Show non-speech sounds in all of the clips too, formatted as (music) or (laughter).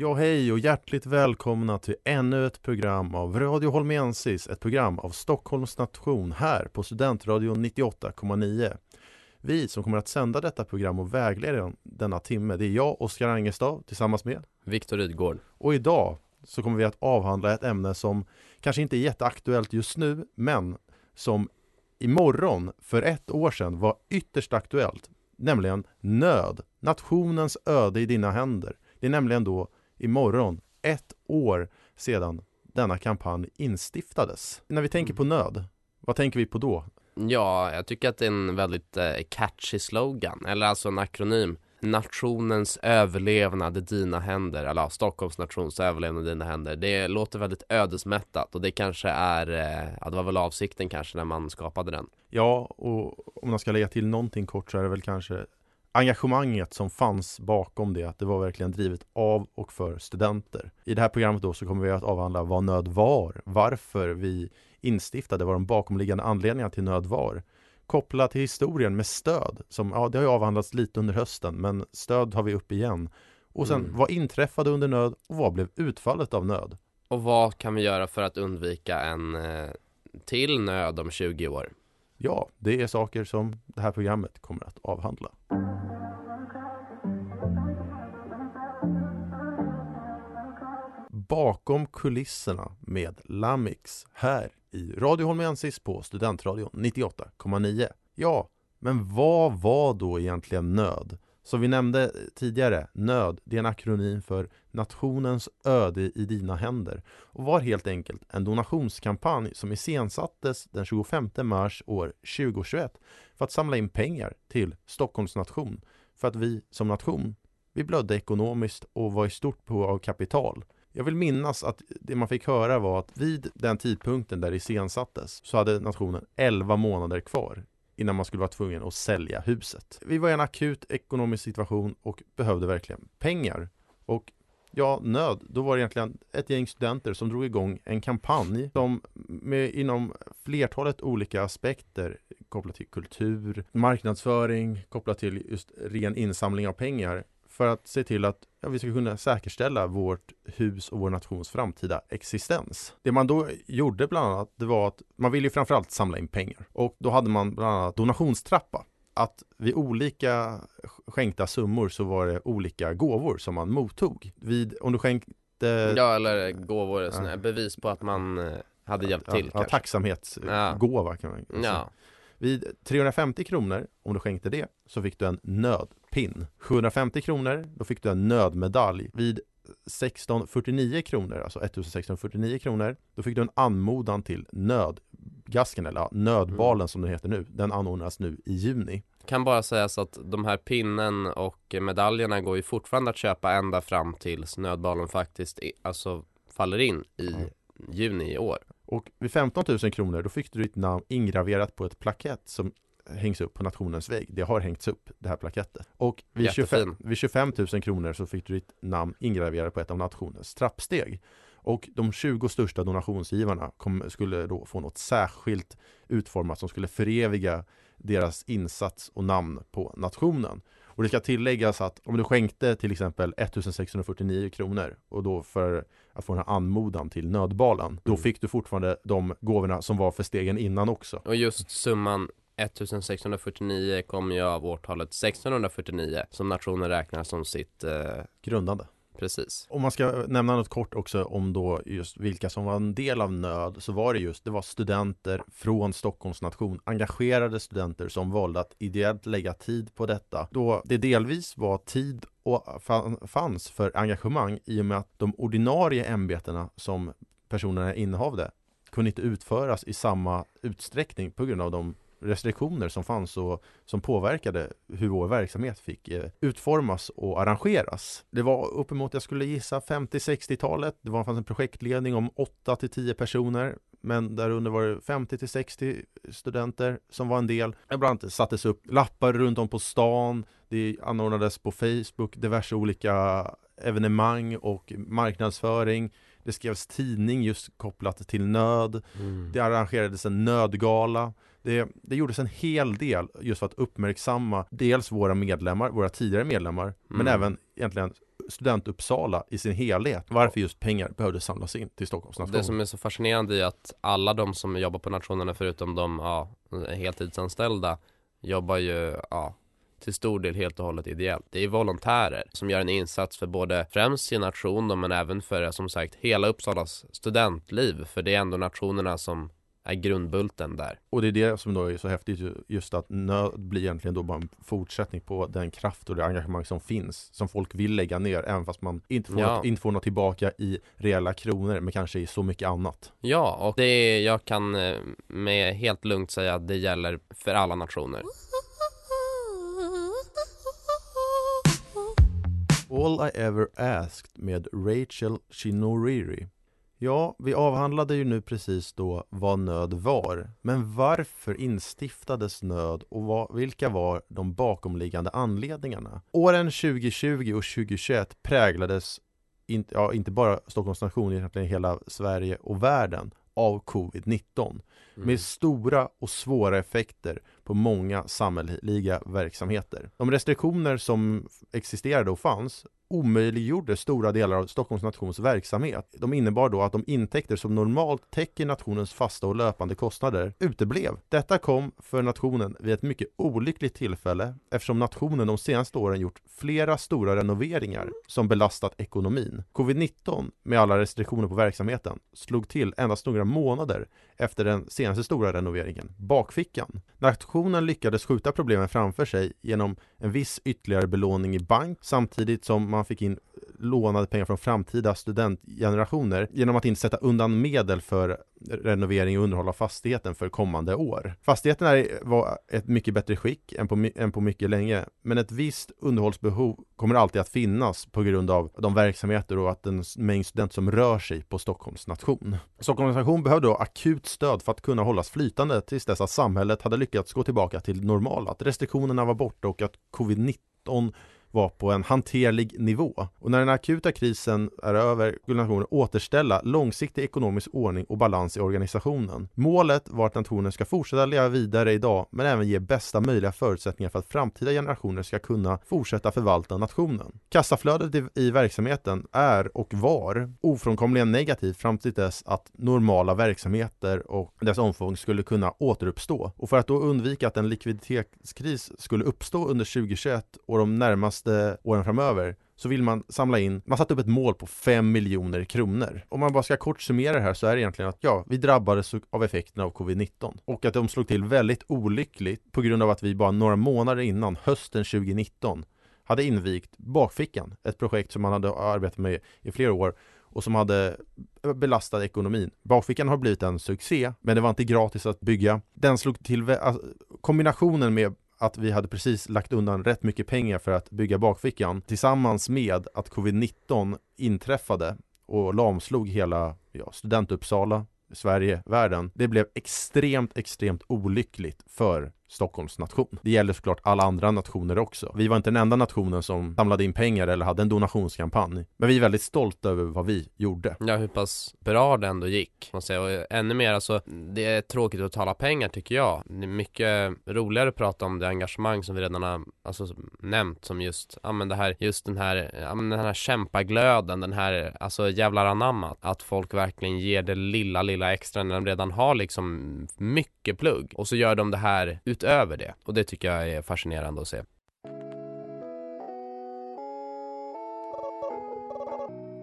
Ja, hej och hjärtligt välkomna till ännu ett program av Radio Holmiensis, ett program av Stockholms nation här på Studentradion 98,9. Vi som kommer att sända detta program och vägleda denna timme, det är jag, Oskar Angestav, tillsammans med Viktor Rydgård. och idag så kommer vi att avhandla ett ämne som kanske inte är jätteaktuellt just nu, men som imorgon för ett år sedan var ytterst aktuellt, nämligen nöd, nationens öde i dina händer. Det är nämligen då imorgon ett år sedan denna kampanj instiftades. När vi tänker på nöd, vad tänker vi på då? Ja, jag tycker att det är en väldigt eh, catchy slogan, eller alltså en akronym. Nationens överlevnad i dina händer, eller ja, Stockholms nations överlevnad i dina händer. Det låter väldigt ödesmättat och det kanske är, eh, ja det var väl avsikten kanske när man skapade den. Ja, och om man ska lägga till någonting kort så är det väl kanske engagemanget som fanns bakom det, att det var verkligen drivet av och för studenter. I det här programmet då så kommer vi att avhandla vad nöd var, varför vi instiftade, vad de bakomliggande anledningarna till nöd var. Kopplat till historien med stöd, som ja, det har ju avhandlats lite under hösten, men stöd har vi upp igen. Och sen, Mm. vad inträffade under nöd och vad blev utfallet av nöd? Och vad kan vi göra för att undvika en eh, till nöd om 20 år? Ja, det är saker som det här programmet kommer att avhandla. Bakom kulisserna med Lamix här i Radio Holmiensis på Studentradion 98,9. Ja, men vad var då egentligen nöd? Som vi nämnde tidigare, nöd, det är en akronym för Nationens öde i dina händer och var helt enkelt en donationskampanj som iscensattes den 25 mars år 2021 för att samla in pengar till Stockholms nation för att vi som nation, vi blödde ekonomiskt och var i stort behov av kapital. Jag vill minnas att det man fick höra var att vid den tidpunkten där det iscensattes så hade nationen 11 månader kvar innan man skulle vara tvungen att sälja huset. Vi var i en akut ekonomisk situation och behövde verkligen pengar. Och ja, nöd, då var det egentligen ett gäng studenter som drog igång en kampanj som med, inom flertalet olika aspekter kopplat till kultur, marknadsföring, kopplat till just ren insamling av pengar för att se till att ja, vi ska kunna säkerställa vårt hus och vår nations framtida existens. Det man då gjorde bland annat, det var att man ville ju framförallt samla in pengar och då hade man bland annat donationstrappa. Att vid olika skänkta summor så var det olika gåvor som man mottog. Vid, om du skänkte Ja, eller gåvor, såna här bevis på att man eh, hade hjälpt ja, till ja, tacksamhetsgåva kan man säga. Ja, Vid 350 kronor, om du skänkte det, så fick du en nödpinn. 750 kronor, då fick du en nödmedalj. Vid 1649 kronor, alltså 1649 kronor, då fick du en anmodan till nödgasken, eller ja, nödbalen som den heter nu. Den anordnas nu i juni. kan bara sägas att de här pinnen och medaljerna går ju fortfarande att köpa ända fram tills nödbalen faktiskt alltså faller in i juni i år. Och vid 15 000 kronor, då fick du ditt namn ingraverat på ett plakett som hängs upp på nationens vägg. Det har hängts upp, det här plakettet. Och vid Jättefin. 25, vid 25 000 kronor så fick du ditt namn ingraverat på ett av nationens trappsteg. Och de 20 största donationsgivarna kom, skulle då få något särskilt utformat som skulle föreviga deras insats och namn på nationen. Och det ska tilläggas att om du skänkte till exempel 1649 kronor och då för att få den här anmodan till nödbalen, då fick du fortfarande de gåvorna som var för stegen innan också. Och just summan 1649 kommer ju av årtalet 1649 som nationen räknar som sitt eh, Grundande. precis. Om man ska nämna något kort också om då just vilka som var en del av nöd så var det just det var studenter från Stockholms nation, engagerade studenter som valde att ideellt lägga tid på detta då det delvis var tid och fanns för engagemang i och med att de ordinarie ämbetena som personerna innehavde kunde inte utföras i samma utsträckning på grund av de restriktioner som fanns och som påverkade hur vår verksamhet fick eh, utformas och arrangeras. Det var uppemot, jag skulle gissa, 50-60-talet. Det var, fanns en projektledning om 8 till 10 personer men där under var det 50 till 60 studenter som var en del. Ibland sattes upp lappar runt om på stan. Det anordnades på Facebook diverse olika evenemang och marknadsföring. Det skrevs tidning just kopplat till nöd. Mm. Det arrangerades en nödgala. Det, det gjordes en hel del just för att uppmärksamma dels våra medlemmar, våra tidigare medlemmar, mm. men även egentligen Studentuppsala i sin helhet. Varför just pengar behövde samlas in till Stockholms nation. Det som är så fascinerande är att alla de som jobbar på nationerna förutom de ja, heltidsanställda jobbar ju ja, till stor del helt och hållet ideellt. Det är volontärer som gör en insats för både främst sin nation men även för som sagt hela Uppsalas studentliv. För det är ändå nationerna som är grundbulten där. Och det är det som då är så häftigt just att nöd blir egentligen då bara en fortsättning på den kraft och det engagemang som finns som folk vill lägga ner även fast man inte får, ja. något, inte får något tillbaka i reella kronor men kanske i så mycket annat. Ja, och det är, jag kan eh, med helt lugnt säga att det gäller för alla nationer. All I Ever Asked med Rachel Shinoriri Ja, vi avhandlade ju nu precis då vad nöd var. Men varför instiftades nöd och vad, vilka var de bakomliggande anledningarna? Åren 2020 och 2021 präglades in, ja, inte bara Stockholms nation, utan hela Sverige och världen av covid-19 mm. med stora och svåra effekter på många samhälleliga verksamheter. De restriktioner som existerade och fanns omöjliggjorde stora delar av Stockholms nations verksamhet. De innebar då att de intäkter som normalt täcker nationens fasta och löpande kostnader uteblev. Detta kom för nationen vid ett mycket olyckligt tillfälle eftersom nationen de senaste åren gjort flera stora renoveringar som belastat ekonomin. Covid-19 med alla restriktioner på verksamheten slog till endast några månader efter den senaste stora renoveringen, bakfickan. Nationen lyckades skjuta problemen framför sig genom en viss ytterligare belåning i bank samtidigt som man fick in lånade pengar från framtida studentgenerationer genom att inte sätta undan medel för renovering och underhåll av fastigheten för kommande år. Fastigheten är, var ett mycket bättre skick än på, än på mycket länge, men ett visst underhållsbehov kommer alltid att finnas på grund av de verksamheter och att en mängd studenter som rör sig på Stockholms nation. Stockholms nation behövde då akut stöd för att kunna hållas flytande tills dess att samhället hade lyckats gå tillbaka till normalt, att restriktionerna var borta och att covid-19 var på en hanterlig nivå. Och när den akuta krisen är över skulle nationen återställa långsiktig ekonomisk ordning och balans i organisationen. Målet var att nationen ska fortsätta leva vidare idag men även ge bästa möjliga förutsättningar för att framtida generationer ska kunna fortsätta förvalta nationen. Kassaflödet i verksamheten är och var ofrånkomligen negativt fram till dess att normala verksamheter och dess omfång skulle kunna återuppstå. Och för att då undvika att en likviditetskris skulle uppstå under 2021 och de närmaste närmaste åren framöver så vill man samla in, man satte upp ett mål på 5 miljoner kronor. Om man bara ska kort summera det här så är det egentligen att ja, vi drabbades av effekterna av covid-19 och att de slog till väldigt olyckligt på grund av att vi bara några månader innan, hösten 2019, hade invigt Bakfickan, ett projekt som man hade arbetat med i flera år och som hade belastat ekonomin. Bakfickan har blivit en succé, men det var inte gratis att bygga. Den slog till, alltså, kombinationen med att vi hade precis lagt undan rätt mycket pengar för att bygga bakfickan tillsammans med att covid-19 inträffade och lamslog hela ja, studentuppsala, Sverige, världen. Det blev extremt, extremt olyckligt för Stockholms nation. Det gäller såklart alla andra nationer också. Vi var inte den enda nationen som samlade in pengar eller hade en donationskampanj. Men vi är väldigt stolta över vad vi gjorde. Ja, hur pass bra det ändå gick. Man säger. Och ännu mer, alltså, det är tråkigt att tala pengar tycker jag. Det är mycket roligare att prata om det engagemang som vi redan har alltså, nämnt som just, ja men det här, just den här, ja men den här kämpaglöden, den här, alltså jävlar anamma. Att folk verkligen ger det lilla, lilla extra när de redan har liksom mycket plugg. Och så gör de det här ut utöver det. Och det tycker jag är fascinerande att se.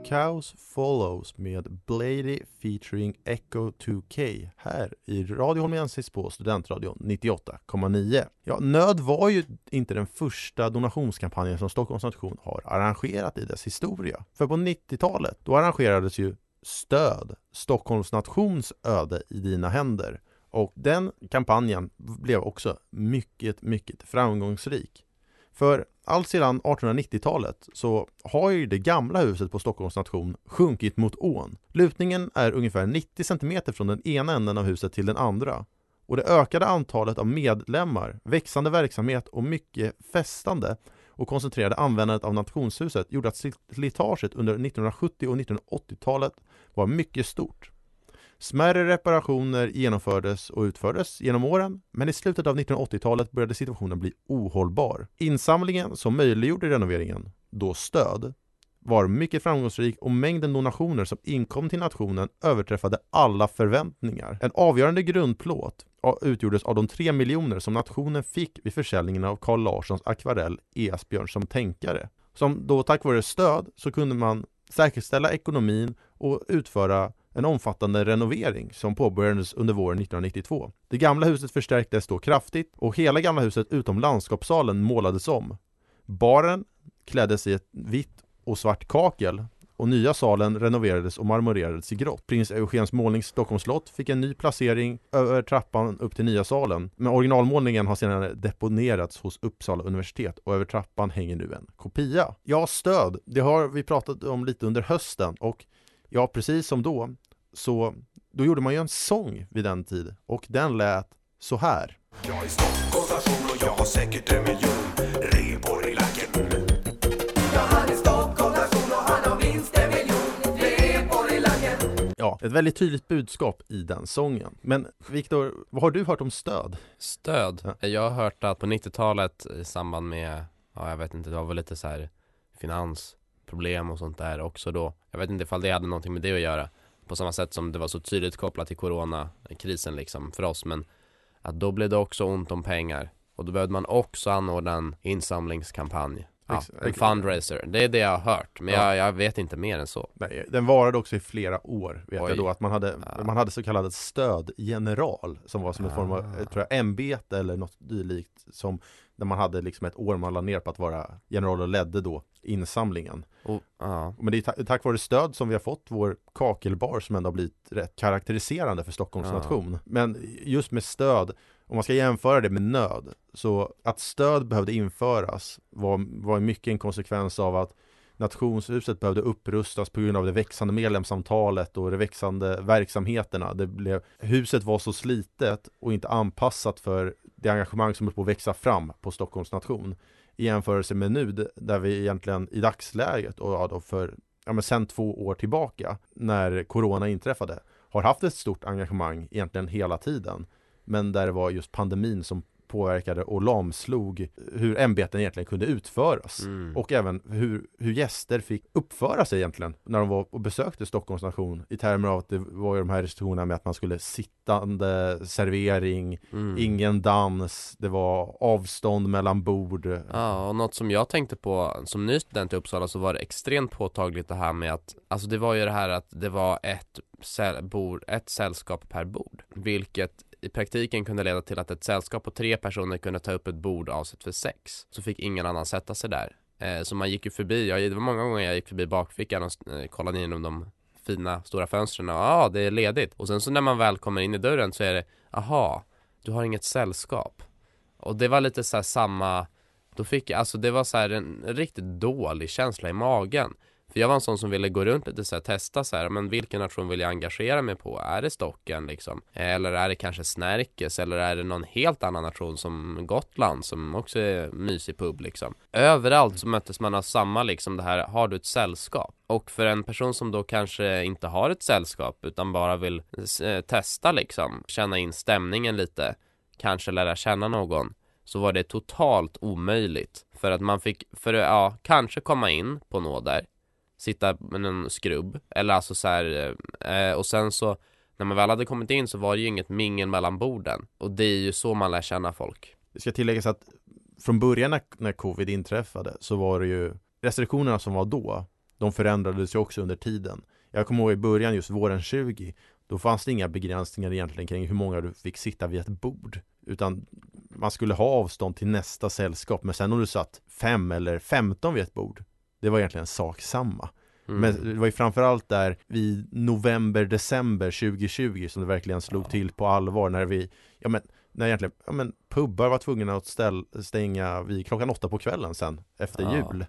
Chaos Follows med Blady featuring Echo 2K här i Radio Holmensis på Studentradion 98,9. Ja, nöd var ju inte den första donationskampanjen som Stockholms nation har arrangerat i dess historia. För på 90-talet, då arrangerades ju Stöd, Stockholms nations öde i dina händer. Och den kampanjen blev också mycket, mycket framgångsrik. För allt sedan 1890-talet så har ju det gamla huset på Stockholms nation sjunkit mot ån. Lutningen är ungefär 90 cm från den ena änden av huset till den andra. Och det ökade antalet av medlemmar, växande verksamhet och mycket festande och koncentrerade användandet av nationshuset gjorde att slitaget under 1970 och 1980-talet var mycket stort. Smärre reparationer genomfördes och utfördes genom åren, men i slutet av 1980-talet började situationen bli ohållbar. Insamlingen som möjliggjorde renoveringen, då stöd, var mycket framgångsrik och mängden donationer som inkom till nationen överträffade alla förväntningar. En avgörande grundplåt utgjordes av de tre miljoner som nationen fick vid försäljningen av Carl Larssons akvarell Esbjörn som tänkare. Som då tack vare stöd så kunde man säkerställa ekonomin och utföra en omfattande renovering som påbörjades under våren 1992. Det gamla huset förstärktes då kraftigt och hela gamla huset utom landskapssalen målades om. Baren kläddes i ett vitt och svart kakel och nya salen renoverades och marmorerades i grått. Prins Eugens målning Stockholms slott fick en ny placering över trappan upp till nya salen. Men originalmålningen har senare deponerats hos Uppsala universitet och över trappan hänger nu en kopia. Ja, stöd, det har vi pratat om lite under hösten och ja, precis som då så då gjorde man ju en sång vid den tid och den lät så här. Jag är Stockholms station och jag har säkert en miljon repor i lacken. Ja, ett väldigt tydligt budskap i den sången. Men Viktor, vad har du hört om stöd? Stöd? Ja. Jag har hört att på 90-talet i samband med, ja jag vet inte, det var väl lite så här finansproblem och sånt där också då. Jag vet inte ifall det hade någonting med det att göra. På samma sätt som det var så tydligt kopplat till coronakrisen liksom för oss. Men att då blev det också ont om pengar. Och då behövde man också anordna en insamlingskampanj. Ja, en fundraiser. Det är det jag har hört. Men ja. jag, jag, vet inte mer än så. Nej, den varade också i flera år. Vet Oj. jag då att man hade, ja. man hade så kallad stödgeneral som var som en form av, ah. tror jag, ämbete eller något dylikt som där man hade liksom ett år man la ner på att vara general och ledde då insamlingen. Ah. Men det är ta tack vare stöd som vi har fått vår kakelbar som ändå har blivit rätt karaktäriserande för Stockholms ah. nation. Men just med stöd, om man ska jämföra det med nöd, så att stöd behövde införas var, var mycket en konsekvens av att Nationshuset behövde upprustas på grund av det växande medlemsantalet och de växande verksamheterna. Det blev, huset var så slitet och inte anpassat för det engagemang som höll på att växa fram på Stockholms nation i jämförelse med nu där vi egentligen i dagsläget och ja, då för ja, men sen två år tillbaka när Corona inträffade har haft ett stort engagemang egentligen hela tiden men där det var just pandemin som påverkade och lamslog hur ämbeten egentligen kunde utföras mm. och även hur, hur gäster fick uppföra sig egentligen när de var och besökte Stockholms nation i termer av att det var ju de här restriktionerna med att man skulle sittande servering, mm. ingen dans, det var avstånd mellan bord. Ja, och något som jag tänkte på som ny student i Uppsala så var det extremt påtagligt det här med att, alltså det var ju det här att det var ett, bord, ett sällskap per bord, vilket i praktiken kunde leda till att ett sällskap på tre personer kunde ta upp ett bord avsett för sex. Så fick ingen annan sätta sig där. Eh, så man gick ju förbi, jag, det var många gånger jag gick förbi bakfickan och eh, kollade in de fina stora fönstren och ja, ah, det är ledigt. Och sen så när man väl kommer in i dörren så är det, aha, du har inget sällskap. Och det var lite så samma, då fick jag, alltså det var så en riktigt dålig känsla i magen. För jag var en sån som ville gå runt lite så här, testa så här, men vilken nation vill jag engagera mig på? Är det Stocken liksom? Eller är det kanske Snärkes? Eller är det någon helt annan nation som Gotland som också är mysig pub liksom? Överallt så möttes man av samma liksom det här, har du ett sällskap? Och för en person som då kanske inte har ett sällskap utan bara vill eh, testa liksom, känna in stämningen lite, kanske lära känna någon så var det totalt omöjligt för att man fick, för ja, kanske komma in på nåder sitta med en skrubb eller alltså så här, eh, och sen så när man väl hade kommit in så var det ju inget mingel mellan borden och det är ju så man lär känna folk. Det ska tilläggas att från början när, när covid inträffade så var det ju restriktionerna som var då de förändrades ju också under tiden. Jag kommer ihåg i början, just våren 20, då fanns det inga begränsningar egentligen kring hur många du fick sitta vid ett bord. Utan man skulle ha avstånd till nästa sällskap, men sen om du satt fem eller femton vid ett bord, det var egentligen sak samma. Mm. Men det var ju framförallt där vid november, december 2020 som det verkligen slog till på allvar när vi, ja men, när egentligen, ja men pubbar var tvungna att ställ, stänga vid klockan åtta på kvällen sen efter Ja. jul.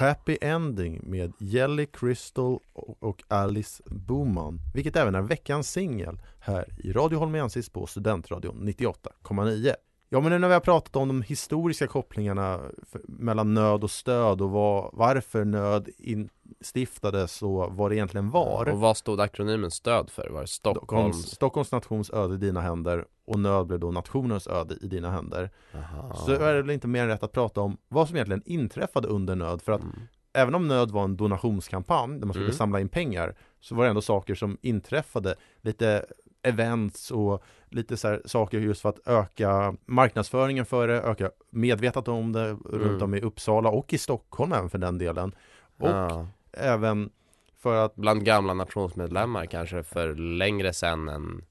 Happy Ending med Jelly Crystal och och Alice Boman, vilket även är veckans singel här i Radio Holmiensis på Studentradion 98,9. Ja, men nu när vi har pratat om de historiska kopplingarna mellan nöd och stöd och vad, varför nöd instiftades och vad det egentligen var. Och vad stod akronymen stöd för? Var det Stockholms? Stockholms, Stockholms nations öde i dina händer och nöd blev då nationens öde i dina händer. Aha. Så är det väl inte mer än rätt att prata om vad som egentligen inträffade under nöd för att Mm. även om nöd var en donationskampanj där man skulle Mm. samla in pengar så var det ändå saker som inträffade lite events och lite så här saker just för att öka marknadsföringen för det, öka medvetandet om det runt Mm. om i Uppsala och i Stockholm även för den delen. Och Ja. även för att Bland gamla nationsmedlemmar kanske för längre sen än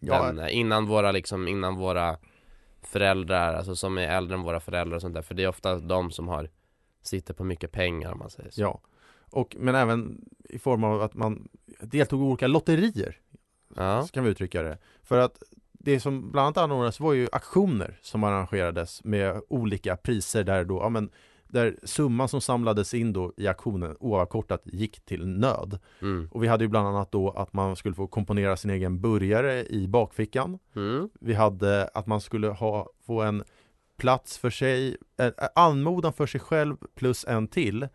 ja, den, innan våra liksom, innan våra föräldrar, alltså som är äldre än våra föräldrar och sånt där. För det är ofta de som har, sitter på mycket pengar om man säger så. ja. Och, men även i form av att man deltog i olika lotterier Ja. kan vi uttrycka det. För att det som bland annat anordnades var ju aktioner som arrangerades med olika priser där då, ja men där summan som samlades in då i aktionen oavkortat gick till nöd. Mm. Och vi hade ju bland annat då att man skulle få komponera sin egen burgare i bakfickan. Mm. Vi hade att man skulle ha, få en plats för sig, en anmodan för sig själv plus en till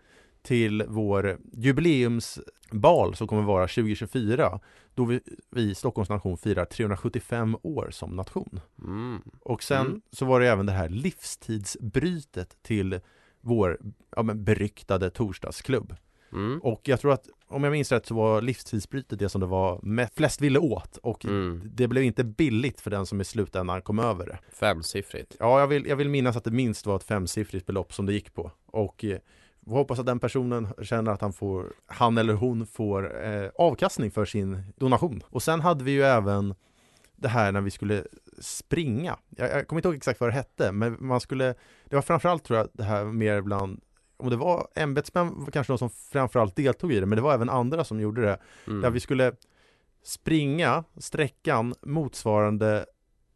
till vår jubileumsbal som kommer vara 2024 då vi, vi Stockholms nation firar 375 år som nation. Mm. Och sen Mm. så var det även det här livstidsbrytet till vår ja, men beryktade torsdagsklubb. Mm. Och jag tror att om jag minns rätt så var livstidsbrytet det som det var mest, flest ville åt och Mm. det blev inte billigt för den som i slutändan kom över det. Femsiffrigt. Ja, jag vill, jag vill minnas att det minst var ett femsiffrigt belopp som det gick på. Och eh, vi hoppas att den personen känner att han får, han eller hon får eh, avkastning för sin donation. Och sen hade vi ju även det här när vi skulle springa. Jag, jag kommer inte ihåg exakt vad det hette, men man skulle, det var framförallt tror jag det här mer bland om det var ämbetsmän var kanske de som framförallt deltog i det, men det var även andra som gjorde det. Mm. Där vi skulle springa sträckan motsvarande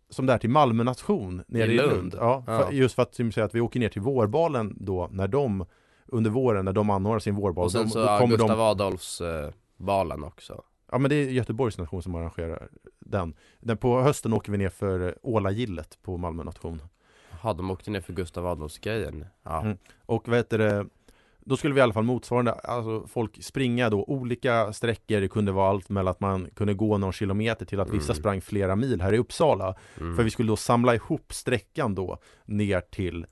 som det är till Malmö nation nere i I Lund. Lund. Ja, Ja. För, just för att, säger, att vi åker ner till vårbalen då när de under våren när de anordnar sin vårbal. Och sen så kommer Gustav de, Adolfs eh, också. Ja men det är Göteborgs nation som arrangerar den. den. På hösten åker vi ner för Ålagillet på Malmö nation. Jaha, de åkte ner för Gustav Adolfs grejen. Ja. Mm. Och vad heter det då skulle vi i alla fall motsvarande, alltså folk springa då olika sträckor, det kunde vara allt mellan att man kunde gå någon kilometer till att vissa Mm. sprang flera mil här i Uppsala. Mm. För vi skulle då samla ihop sträckan då ner till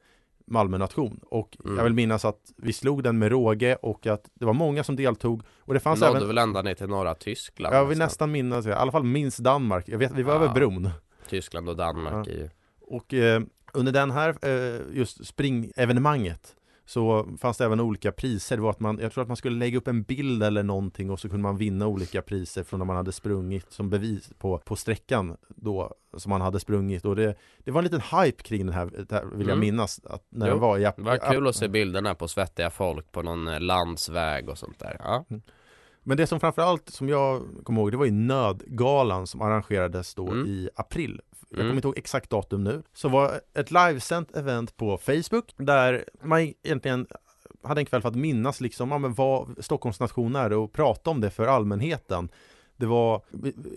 Malmö nation. Och Mm. jag vill minnas att vi slog den med råge och att det var många som deltog. Och det fanns nådde även, väl ända ner till norra Tyskland jag vill nästan minnas, i alla fall minst Danmark. Jag vet, vi var Ja. över bron. Tyskland och Danmark Ja. är ju Och eh, under den här eh, just springevenemanget så fanns det även olika priser. Det var att man, jag tror att man skulle lägga upp en bild eller någonting och så kunde man vinna olika priser från när man hade sprungit som bevis på, på sträckan då som man hade sprungit. Och det, det var en liten hype kring den här, vill jag Mm. minnas, att när Jo, var i Det var kul att se bilderna på svettiga folk på någon eh, landsväg och sånt där ja. Men det som framförallt som jag kommer ihåg, det var ju Nödgalan som arrangerades då Mm. i april. Jag Mm. kommer inte ihåg exakt datum nu. Så var ett livesänt event på Facebook där man egentligen hade en kväll för att minnas liksom, ja, men vad Stockholms nation är och prata om det för allmänheten. Det var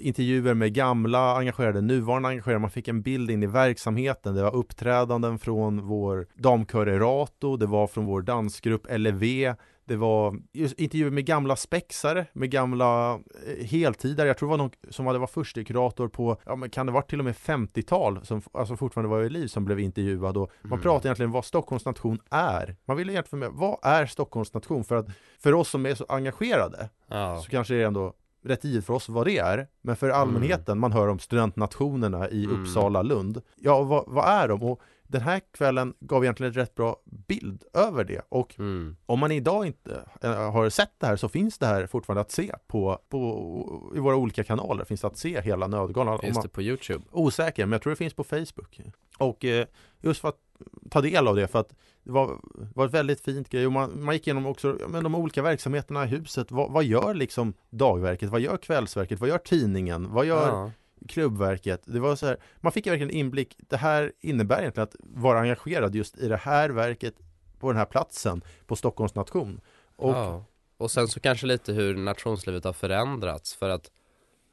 intervjuer med gamla engagerade, nuvarande engagerade, man fick en bild in i verksamheten. Det var uppträdanden från vår damkör Erato, det var från vår dansgrupp LEV, det var intervjuer med gamla spexare, med gamla eh, heltidare. Jag tror det var någon som hade varit kurator på, ja men kan det vara till och med 50-tal som alltså fortfarande var i liv som blev intervjuad och man Mm. pratade egentligen vad Stockholms nation är. Man ville egentligen med vad är Stockholms nation? För att för oss som är så engagerade ja. så kanske det är ändå rätt givet för oss vad det är. Men för allmänheten, man hör om studentnationerna i Mm. Uppsala, Lund. Ja, vad, vad är de? Och den här kvällen gav egentligen ett rätt bra bild över det och Mm. om man idag inte eh, har sett det här så finns det här fortfarande att se på, på i våra olika kanaler finns det att se hela Nödgalan. Finns man, det på Youtube? osäker, men jag tror det finns på Facebook. Och eh, just för att ta del av det, för att det var, var ett väldigt fint grej och man, man gick igenom också men de olika verksamheterna i huset. Vad, vad gör liksom dagverket? Vad gör kvällsverket? Vad gör tidningen? Vad gör Ja klubbverket? Det var så här, man fick verkligen inblick. Det här innebär egentligen att vara engagerad just i det här verket på den här platsen på Stockholms nation. Och Ja. och sen så kanske lite hur nationslivet har förändrats för att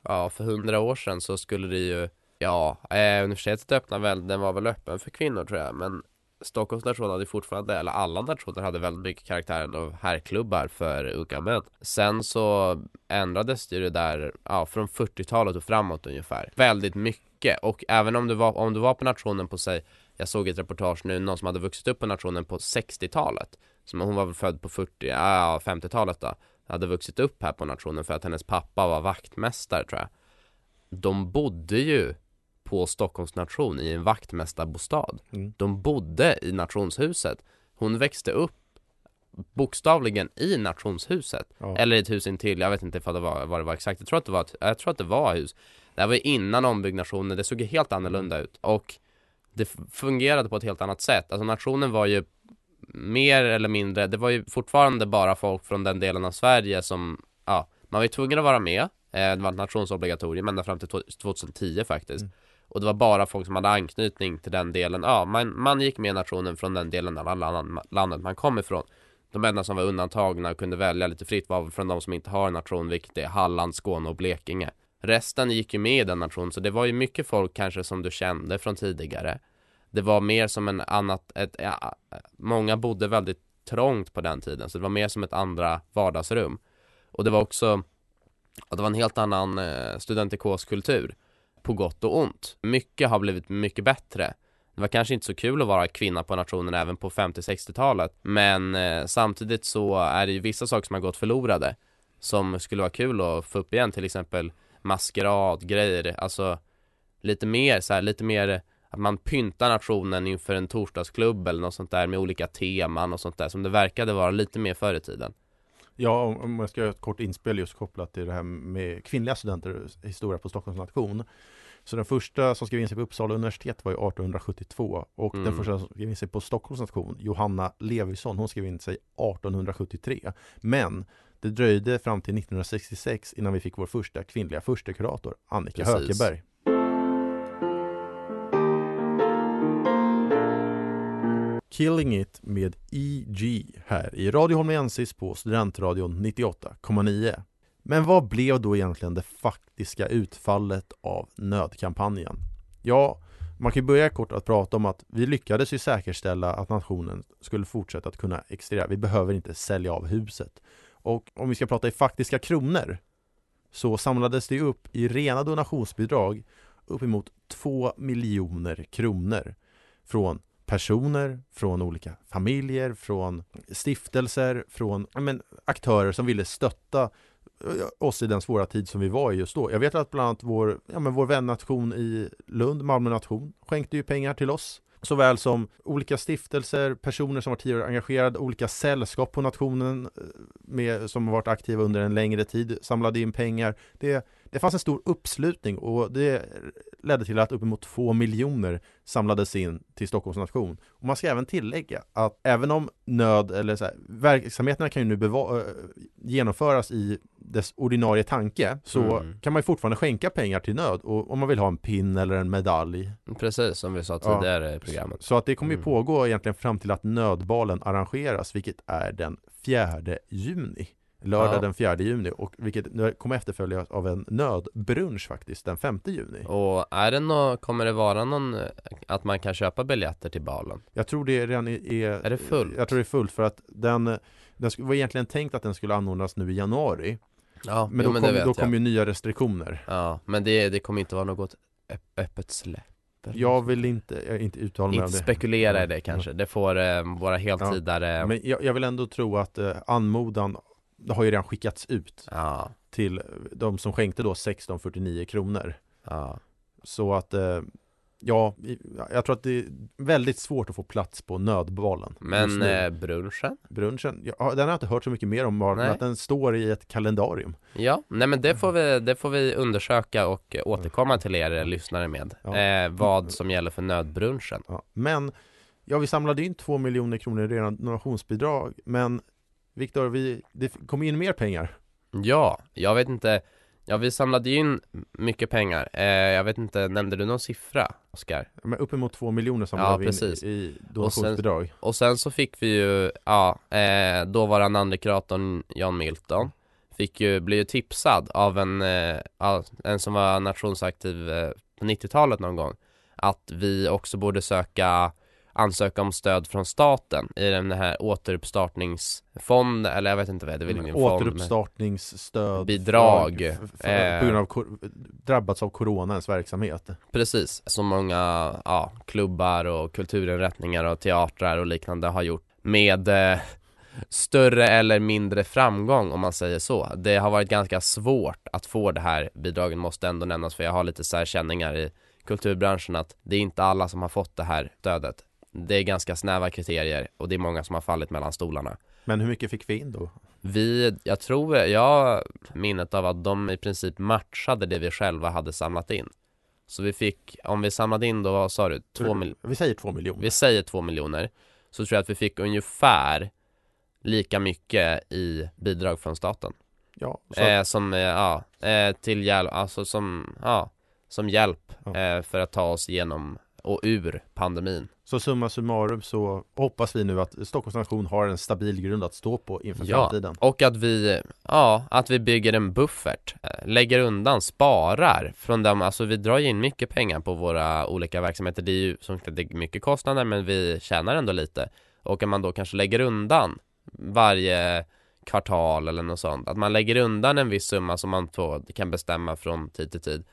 Ja, för hundra år sedan så skulle det ju Ja, eh, universitetet öppnade väl, den var väl öppen för kvinnor tror jag men Stockholms nation hade fortfarande, eller alla nationer hade väldigt mycket karaktären av herrklubbar för unga män. Sen så ändrades det ju det där, ja från 40-talet och framåt ungefär Väldigt mycket. Och även om du var, om du var på nationen på sig Jag såg ett reportage nu, någon som hade vuxit upp på nationen på 60-talet som hon var väl född på 40, ja 50-talet då. Hade vuxit upp här på nationen för att hennes pappa var vaktmästare tror jag. De bodde ju på Stockholms nation i en vaktmästarbostad. Mm. De bodde i nationshuset. Hon växte upp bokstavligen i nationshuset. Ja. Eller i ett hus intill, jag vet inte ifall det var, vad det var exakt. Jag tror att det var ett, jag tror att det var hus. Det här var innan ombyggnationen, det såg helt annorlunda ut. Och det fungerade på ett helt annat sätt. Alltså nationen var ju mer eller mindre, det var ju fortfarande bara folk från den delen av Sverige som, ja, man var ju tvungen att vara med. Eh, Det var ett nationsobligatorium ända fram till to- 2010 faktiskt. Mm. Och det var bara folk som hade anknytning till den delen, ja, man, man gick med i nationen från den delen av landet, man kom ifrån. De enda som var undantagna och kunde välja lite fritt var från de som inte har en nation, vilket är Halland, Skåne och Blekinge. Resten gick ju med i den nationen, så det var ju mycket folk kanske som du kände från tidigare. Det var mer som en annat, ett, ja, många bodde väldigt trångt på den tiden, så det var mer som ett andra vardagsrum. Och det var också, ja, det var en helt annan eh, studentikoskultur på gott och ont. Mycket har blivit mycket bättre. Det var kanske inte så kul att vara kvinna på nationen även på 50-60-talet Men eh, samtidigt så är det ju vissa saker som har gått förlorade Som skulle vara kul att få upp igen, till exempel maskerad, grejer, alltså Lite mer så här, lite mer att man pyntar nationen inför en torsdagsklubb eller något sånt där med olika teman och sånt där som det verkade vara lite mer förr i tiden. Ja, om- jag ska göra ett kort inspel just kopplat till det här med kvinnliga studenter historia på Stockholms nation. Så den första som skrev in sig på Uppsala universitet var ju 1872 och den Mm. första som skrev in sig på Stockholms nation, Johanna Levisson, hon skrev in sig 1873. Men det dröjde fram till 1966 innan vi fick vår första kvinnliga förstekurator, Annika Precis. Hökeberg. Killing It med EG här i Radio Holmensis på Studentradion 98,9. Men vad blev då egentligen det faktiska utfallet av nödkampanjen? Ja, man kan ju börja kort att prata om att vi lyckades ju säkerställa att nationen skulle fortsätta att kunna existera. Vi behöver inte sälja av huset. Och om vi ska prata i faktiska kronor så samlades det upp i rena donationsbidrag uppemot 2 miljoner kronor från personer, från olika familjer, från stiftelser, från men, aktörer som ville stötta eh, oss i den svåra tid som vi var i just då. Jag vet att bland annat vår, ja, men vår vännation i Lund, Malmö nation, skänkte ju pengar till oss. Såväl som olika stiftelser, personer som var tidigare engagerade, olika sällskap på nationen eh, med, som har varit aktiva under en längre tid, samlade in pengar. Det, det fanns en stor uppslutning och det ledde till att uppemot två miljoner samlades in till Stockholms nation. Och man ska även tillägga att även om nöd eller så här, verksamheterna kan ju nu beva- äh, genomföras i dess ordinarie tanke så Mm. kan man ju fortfarande skänka pengar till nöd och om man vill ha en pin eller en medalj. Precis som vi sa Ja. tidigare i programmet. Så att det kommer ju Mm. pågå egentligen fram till att nödbalen arrangeras vilket är den 4 juni. Lördag Ja. den 4 juni och vilket kommer efterföljas av en nödbrunch faktiskt den 5 juni. Och är det nå, kommer det vara någon, eh, att man kan köpa biljetter till balen? Jag tror det redan är, är Är det fullt? Jag tror det är fullt för att den, den var egentligen tänkt att den skulle anordnas nu i januari Ja, Men jo, då men kom, då kom ju nya restriktioner Ja, men det, det kommer inte vara något öpp- öppet släpp Jag vill inte, jag inte uttala mig Inte om det spekulera Ja, i det kanske, det får eh, våra heltidare Men jag, jag vill ändå tro att eh, anmodan det har ju redan skickats ut Ja, till de som skänkte då 1649 kronor ja Så att eh, Ja, jag tror att det är väldigt svårt att få plats på nödbalen Men eh, brunchen? Brunchen, ja, den har jag inte hört så mycket mer om, bara att den står i ett kalendarium Ja, nej men det får vi, det får vi undersöka och återkomma till er lyssnare med. Ja. Eh, vad som gäller för nödbrunchen. ja. Men, ja vi samlade in två miljoner kronor i redan donationsbidrag Men Viktor, vi, det kom in mer pengar Ja, jag vet inte. Ja, vi samlade in mycket pengar. Eh, jag vet inte, nämnde du någon siffra, Oskar? Men uppemot två miljoner samlade Ja, vi precis. in i donationsbidrag Och sen så fick vi ju, ja, eh, dåvarande andrekuratorn Jan Milton Fick ju, blev ju tipsad av en, eh, en som var nationsaktiv eh, på 90-talet någon gång Att vi också borde söka ansöka om stöd från staten i den här återuppstartningsfond, eller jag vet inte vad det är, det är väl ingen fond Återuppstartningsstöd Bidrag, för, för, eh. På grund av drabbats av coronans verksamhet Precis, som många ja, klubbar och kulturinrättningar och teatrar och liknande har gjort med eh, större eller mindre framgång om man säger så. Det har varit ganska svårt att få det här bidraget måste ändå nämnas för jag har lite så här känningar i kulturbranschen att det är inte alla som har fått det här stödet. Det är ganska snäva kriterier och det är många som har fallit mellan stolarna. Men hur mycket fick vi in då? Vi, jag tror, jag minnet av att de i princip matchade det vi själva hade samlat in. Så vi fick, om vi samlade in då, vad sa du? Två mil- Vi säger två miljoner vi säger två miljoner. Så tror jag att vi fick ungefär lika mycket i bidrag från staten. Ja, så Eh, som, eh, ja, eh, till hjälp, alltså som, ja, som hjälp Ja. eh, för att ta oss igenom och ur pandemin. Så summa summarum så hoppas vi nu att Stockholms nation har en stabil grund att stå på inför Ja, framtiden. och att vi, ja, att vi bygger en buffert, eh, lägger undan, sparar från dem, alltså vi drar ju in mycket pengar på våra olika verksamheter, det är ju som sagt det är mycket kostnader men vi tjänar ändå lite och att man då kanske lägger undan varje kvartal eller något sånt, att man lägger undan en viss summa som man får, kan bestämma från tid till tid.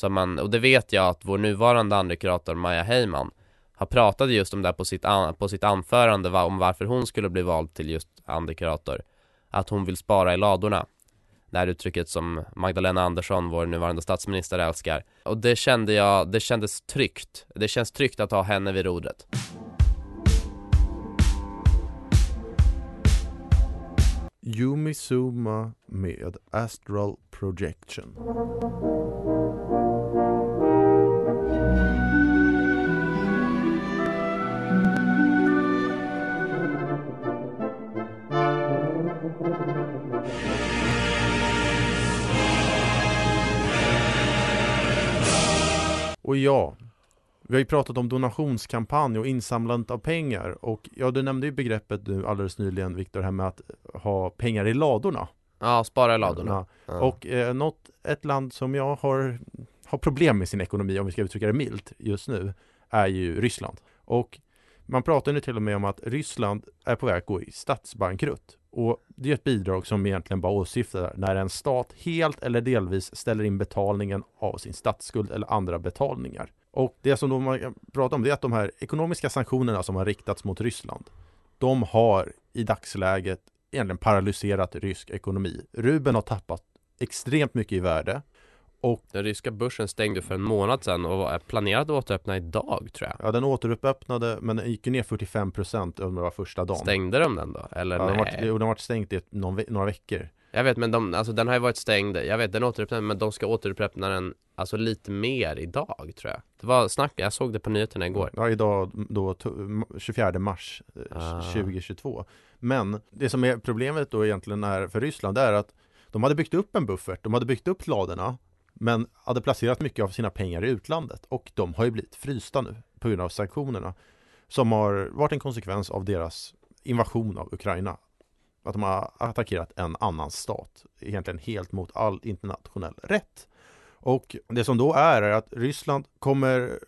Så man, och det vet jag att vår nuvarande andrekurator Maja Heyman har pratat just om det här på sitt, an, på sitt anförande va, om varför hon skulle bli vald till just andrekurator. Att hon vill spara i ladorna. Det här uttrycket som Magdalena Andersson, vår nuvarande statsminister, älskar. Och det kände jag, det kändes tryggt. Det känns tryggt att ha henne vid rodret. Yumi Suma med Astral Projection. Och ja, vi har ju pratat om donationskampanj och insamlandet av pengar och ja, du nämnde ju begreppet nu alldeles nyligen Viktor, här med att ha pengar i ladorna. Ja, spara i ladorna. Ja. Och eh, något, ett land som jag har, har problem med sin ekonomi, om vi ska uttrycka det milt, just nu, är ju Ryssland. Och man pratar nu till och med om att Ryssland är på väg att gå i statsbankrutt. Och det är ett bidrag som egentligen bara åsyftar när en stat helt eller delvis ställer in betalningen av sin statsskuld eller andra betalningar. Och det som då man pratar om det är att de här ekonomiska sanktionerna som har riktats mot Ryssland, de har i dagsläget egentligen paralyserat rysk ekonomi. Rubeln har tappat extremt mycket i värde och Den ryska börsen stängde för en månad sedan och är planerad att återöppna idag tror jag. ja, den återöppnade men den gick ju ner 45% under var första dagen. Stängde de den då? Eller Ja, den nej? varit, jo, den har varit stängt i någon, några veckor. Jag vet men de, alltså den har ju varit stängd, jag vet den återöppnade men de ska återöppna den Alltså lite mer idag tror jag Det var snack, jag såg det på nyheterna igår Ja, idag då to- 24 mars eh, Ah. 2022. Men det som är problemet då egentligen är för Ryssland är att de hade byggt upp en buffert, de hade byggt upp ladorna men hade placerat mycket av sina pengar i utlandet och de har ju blivit frysta nu på grund av sanktionerna som har varit en konsekvens av deras invasion av Ukraina. Att de har attackerat en annan stat, egentligen helt mot all internationell rätt. Och det som då är, är att Ryssland kommer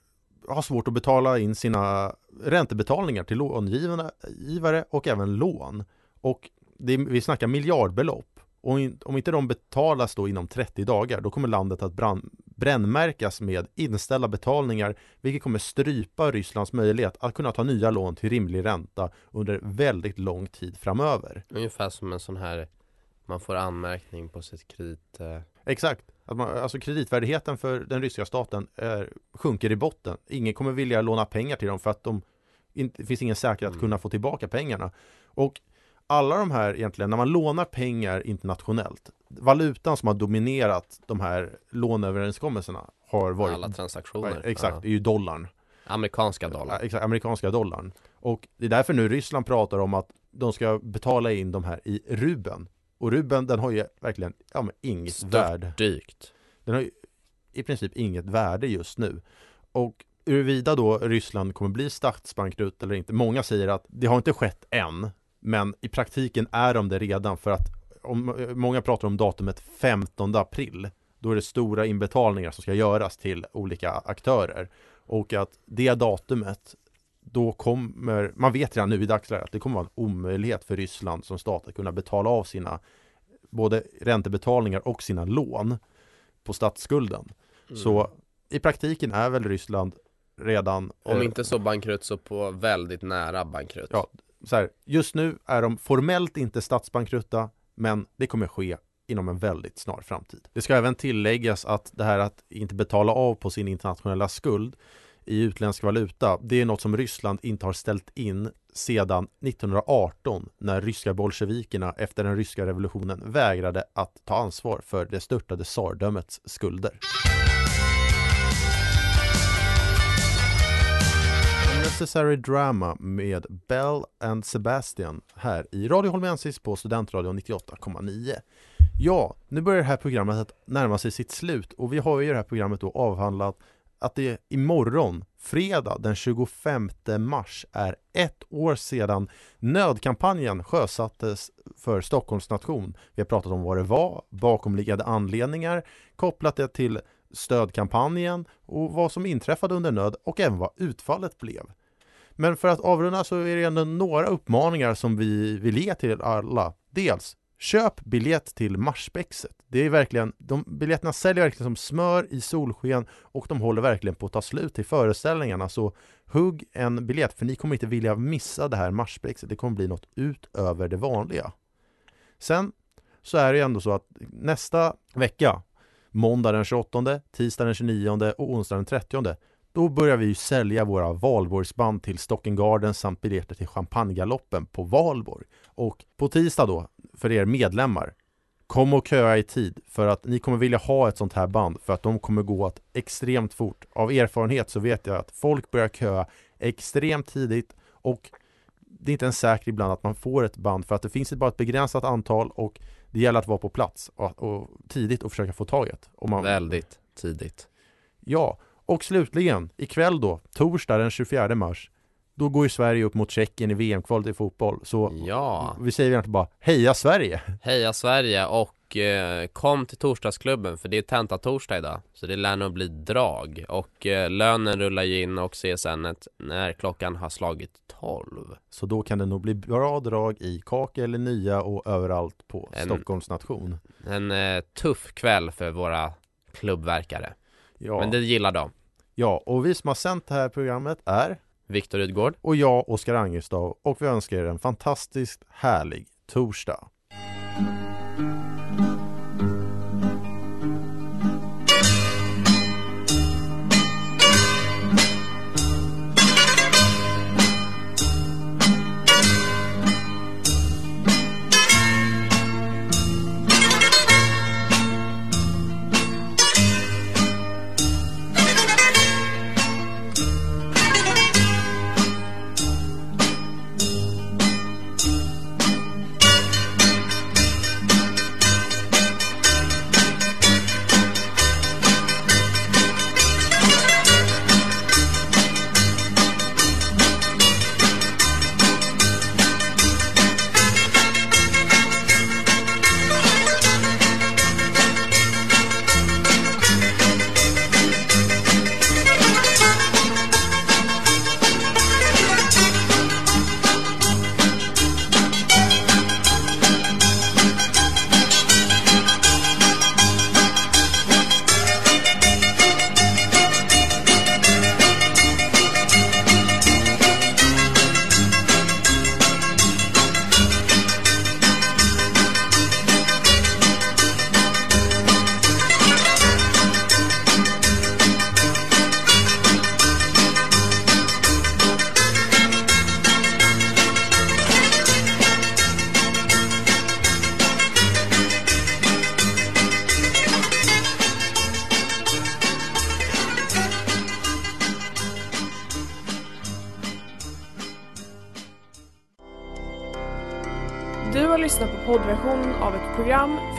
ha svårt att betala in sina räntebetalningar till långivare och även lån. Och det, vi snackar miljardbelopp. Och in, om inte de betalas då inom 30 dagar, då kommer landet att brann, brännmärkas med inställda betalningar, vilket kommer strypa Rysslands möjlighet att kunna ta nya lån till rimlig ränta under väldigt lång tid framöver. Ungefär som en sån här man får anmärkning på sitt kredit eh, Exakt, att man, alltså kreditvärdigheten för den ryska staten är, sjunker i botten. Ingen kommer vilja låna pengar till dem för att de det finns ingen säkerhet att Mm. kunna få tillbaka pengarna. Och alla de här egentligen, när man lånar pengar internationellt, valutan som har dominerat de här låneöverenskommelserna har varit alla transaktioner. Exakt, Ja. är ju dollarn. Amerikanska Ja, dollar. exakt, amerikanska dollarn. Och det är därför nu Ryssland pratar om att de ska betala in de här i ruben. Och ruben den har ju verkligen ja, men inget Stört värde. dykt. Den har ju i princip inget värde just nu. Och huruvida då Ryssland kommer bli statsbankrutt eller inte. Många säger att det har inte skett än. Men i praktiken är de det redan för att om, många pratar om datumet 15 april. Då är det stora inbetalningar som ska göras till olika aktörer. Och att det datumet då kommer, man vet redan nu i dagsläget att det kommer vara en omöjlighet för Ryssland som stat att kunna betala av sina både räntebetalningar och sina lån på statsskulden. Så i praktiken är väl Ryssland redan Om eh, inte så bankrutt så på väldigt nära bankrutt. Ja så här, just nu är de formellt inte statsbankrutta men det kommer ske inom en väldigt snar framtid. Det ska även tilläggas att det här att inte betala av på sin internationella skuld i utländsk valuta, det är något som Ryssland inte har ställt in sedan 1918 när ryska bolsjevikerna efter den ryska revolutionen vägrade att ta ansvar för det störtade tsardömets skulder. Necessary Drama med Bell and Sebastian här i Radio Holmensis på Studentradion 98,9. Ja, nu börjar det här programmet att närma sig sitt slut och vi har ju i det här programmet då avhandlat att det imorgon, fredag den 25 mars, är ett år sedan nödkampanjen sjösattes för Stockholms nation. Vi har pratat om vad det var, bakomliggande anledningar, kopplat det till stödkampanjen och vad som inträffade under nöd och även vad utfallet blev. Men för att avrunda så är det ändå några uppmaningar som vi vill ge till alla. Dels, köp biljett till Marsbäckset. Det är verkligen, de biljetterna säljer verkligen som smör i solsken och de håller verkligen på att ta slut till föreställningarna. Så hugg en biljett för ni kommer inte vilja missa det här Marsbäckset. Det kommer bli något utöver det vanliga. Sen så är det ju ändå så att nästa vecka måndag den 28, tisdag den 29 och onsdag den 30 då börjar vi sälja våra valborgsband till Stocken Garden samt biljetter till Champagnegaloppen på Valborg. Och på tisdag då, för er medlemmar, kom och köa i tid för att ni kommer vilja ha ett sånt här band för att de kommer gå att extremt fort. Av erfarenhet så vet jag att folk börjar köa extremt tidigt och det är inte ens säkert ibland att man får ett band för att det finns bara ett begränsat antal och det gäller att vara på plats och, och tidigt och försöka få tag i ett. Om man, Väldigt tidigt. Ja, och slutligen ikväll då, torsdag den 24 mars, då går ju Sverige upp mot Tjeckien i VM-kvalet i fotboll. Så Ja, vi säger egentligen bara heja Sverige! (laughs) heja Sverige och eh, kom till torsdagsklubben för det är tentatorsdag idag. Så det lär nog bli drag och eh, lönen rullar ju in och CSN när klockan har slagit 12. Så då kan det nog bli bra drag i Kake eller Nya och överallt på En- Stockholms nation. En eh, tuff kväll för våra klubbverkare. Ja, Men det gillar de. ja, och vi som har sänt det här programmet är Viktor Rydgård. och jag, Oskar Angerstav, och vi önskar er en fantastiskt härlig torsdag.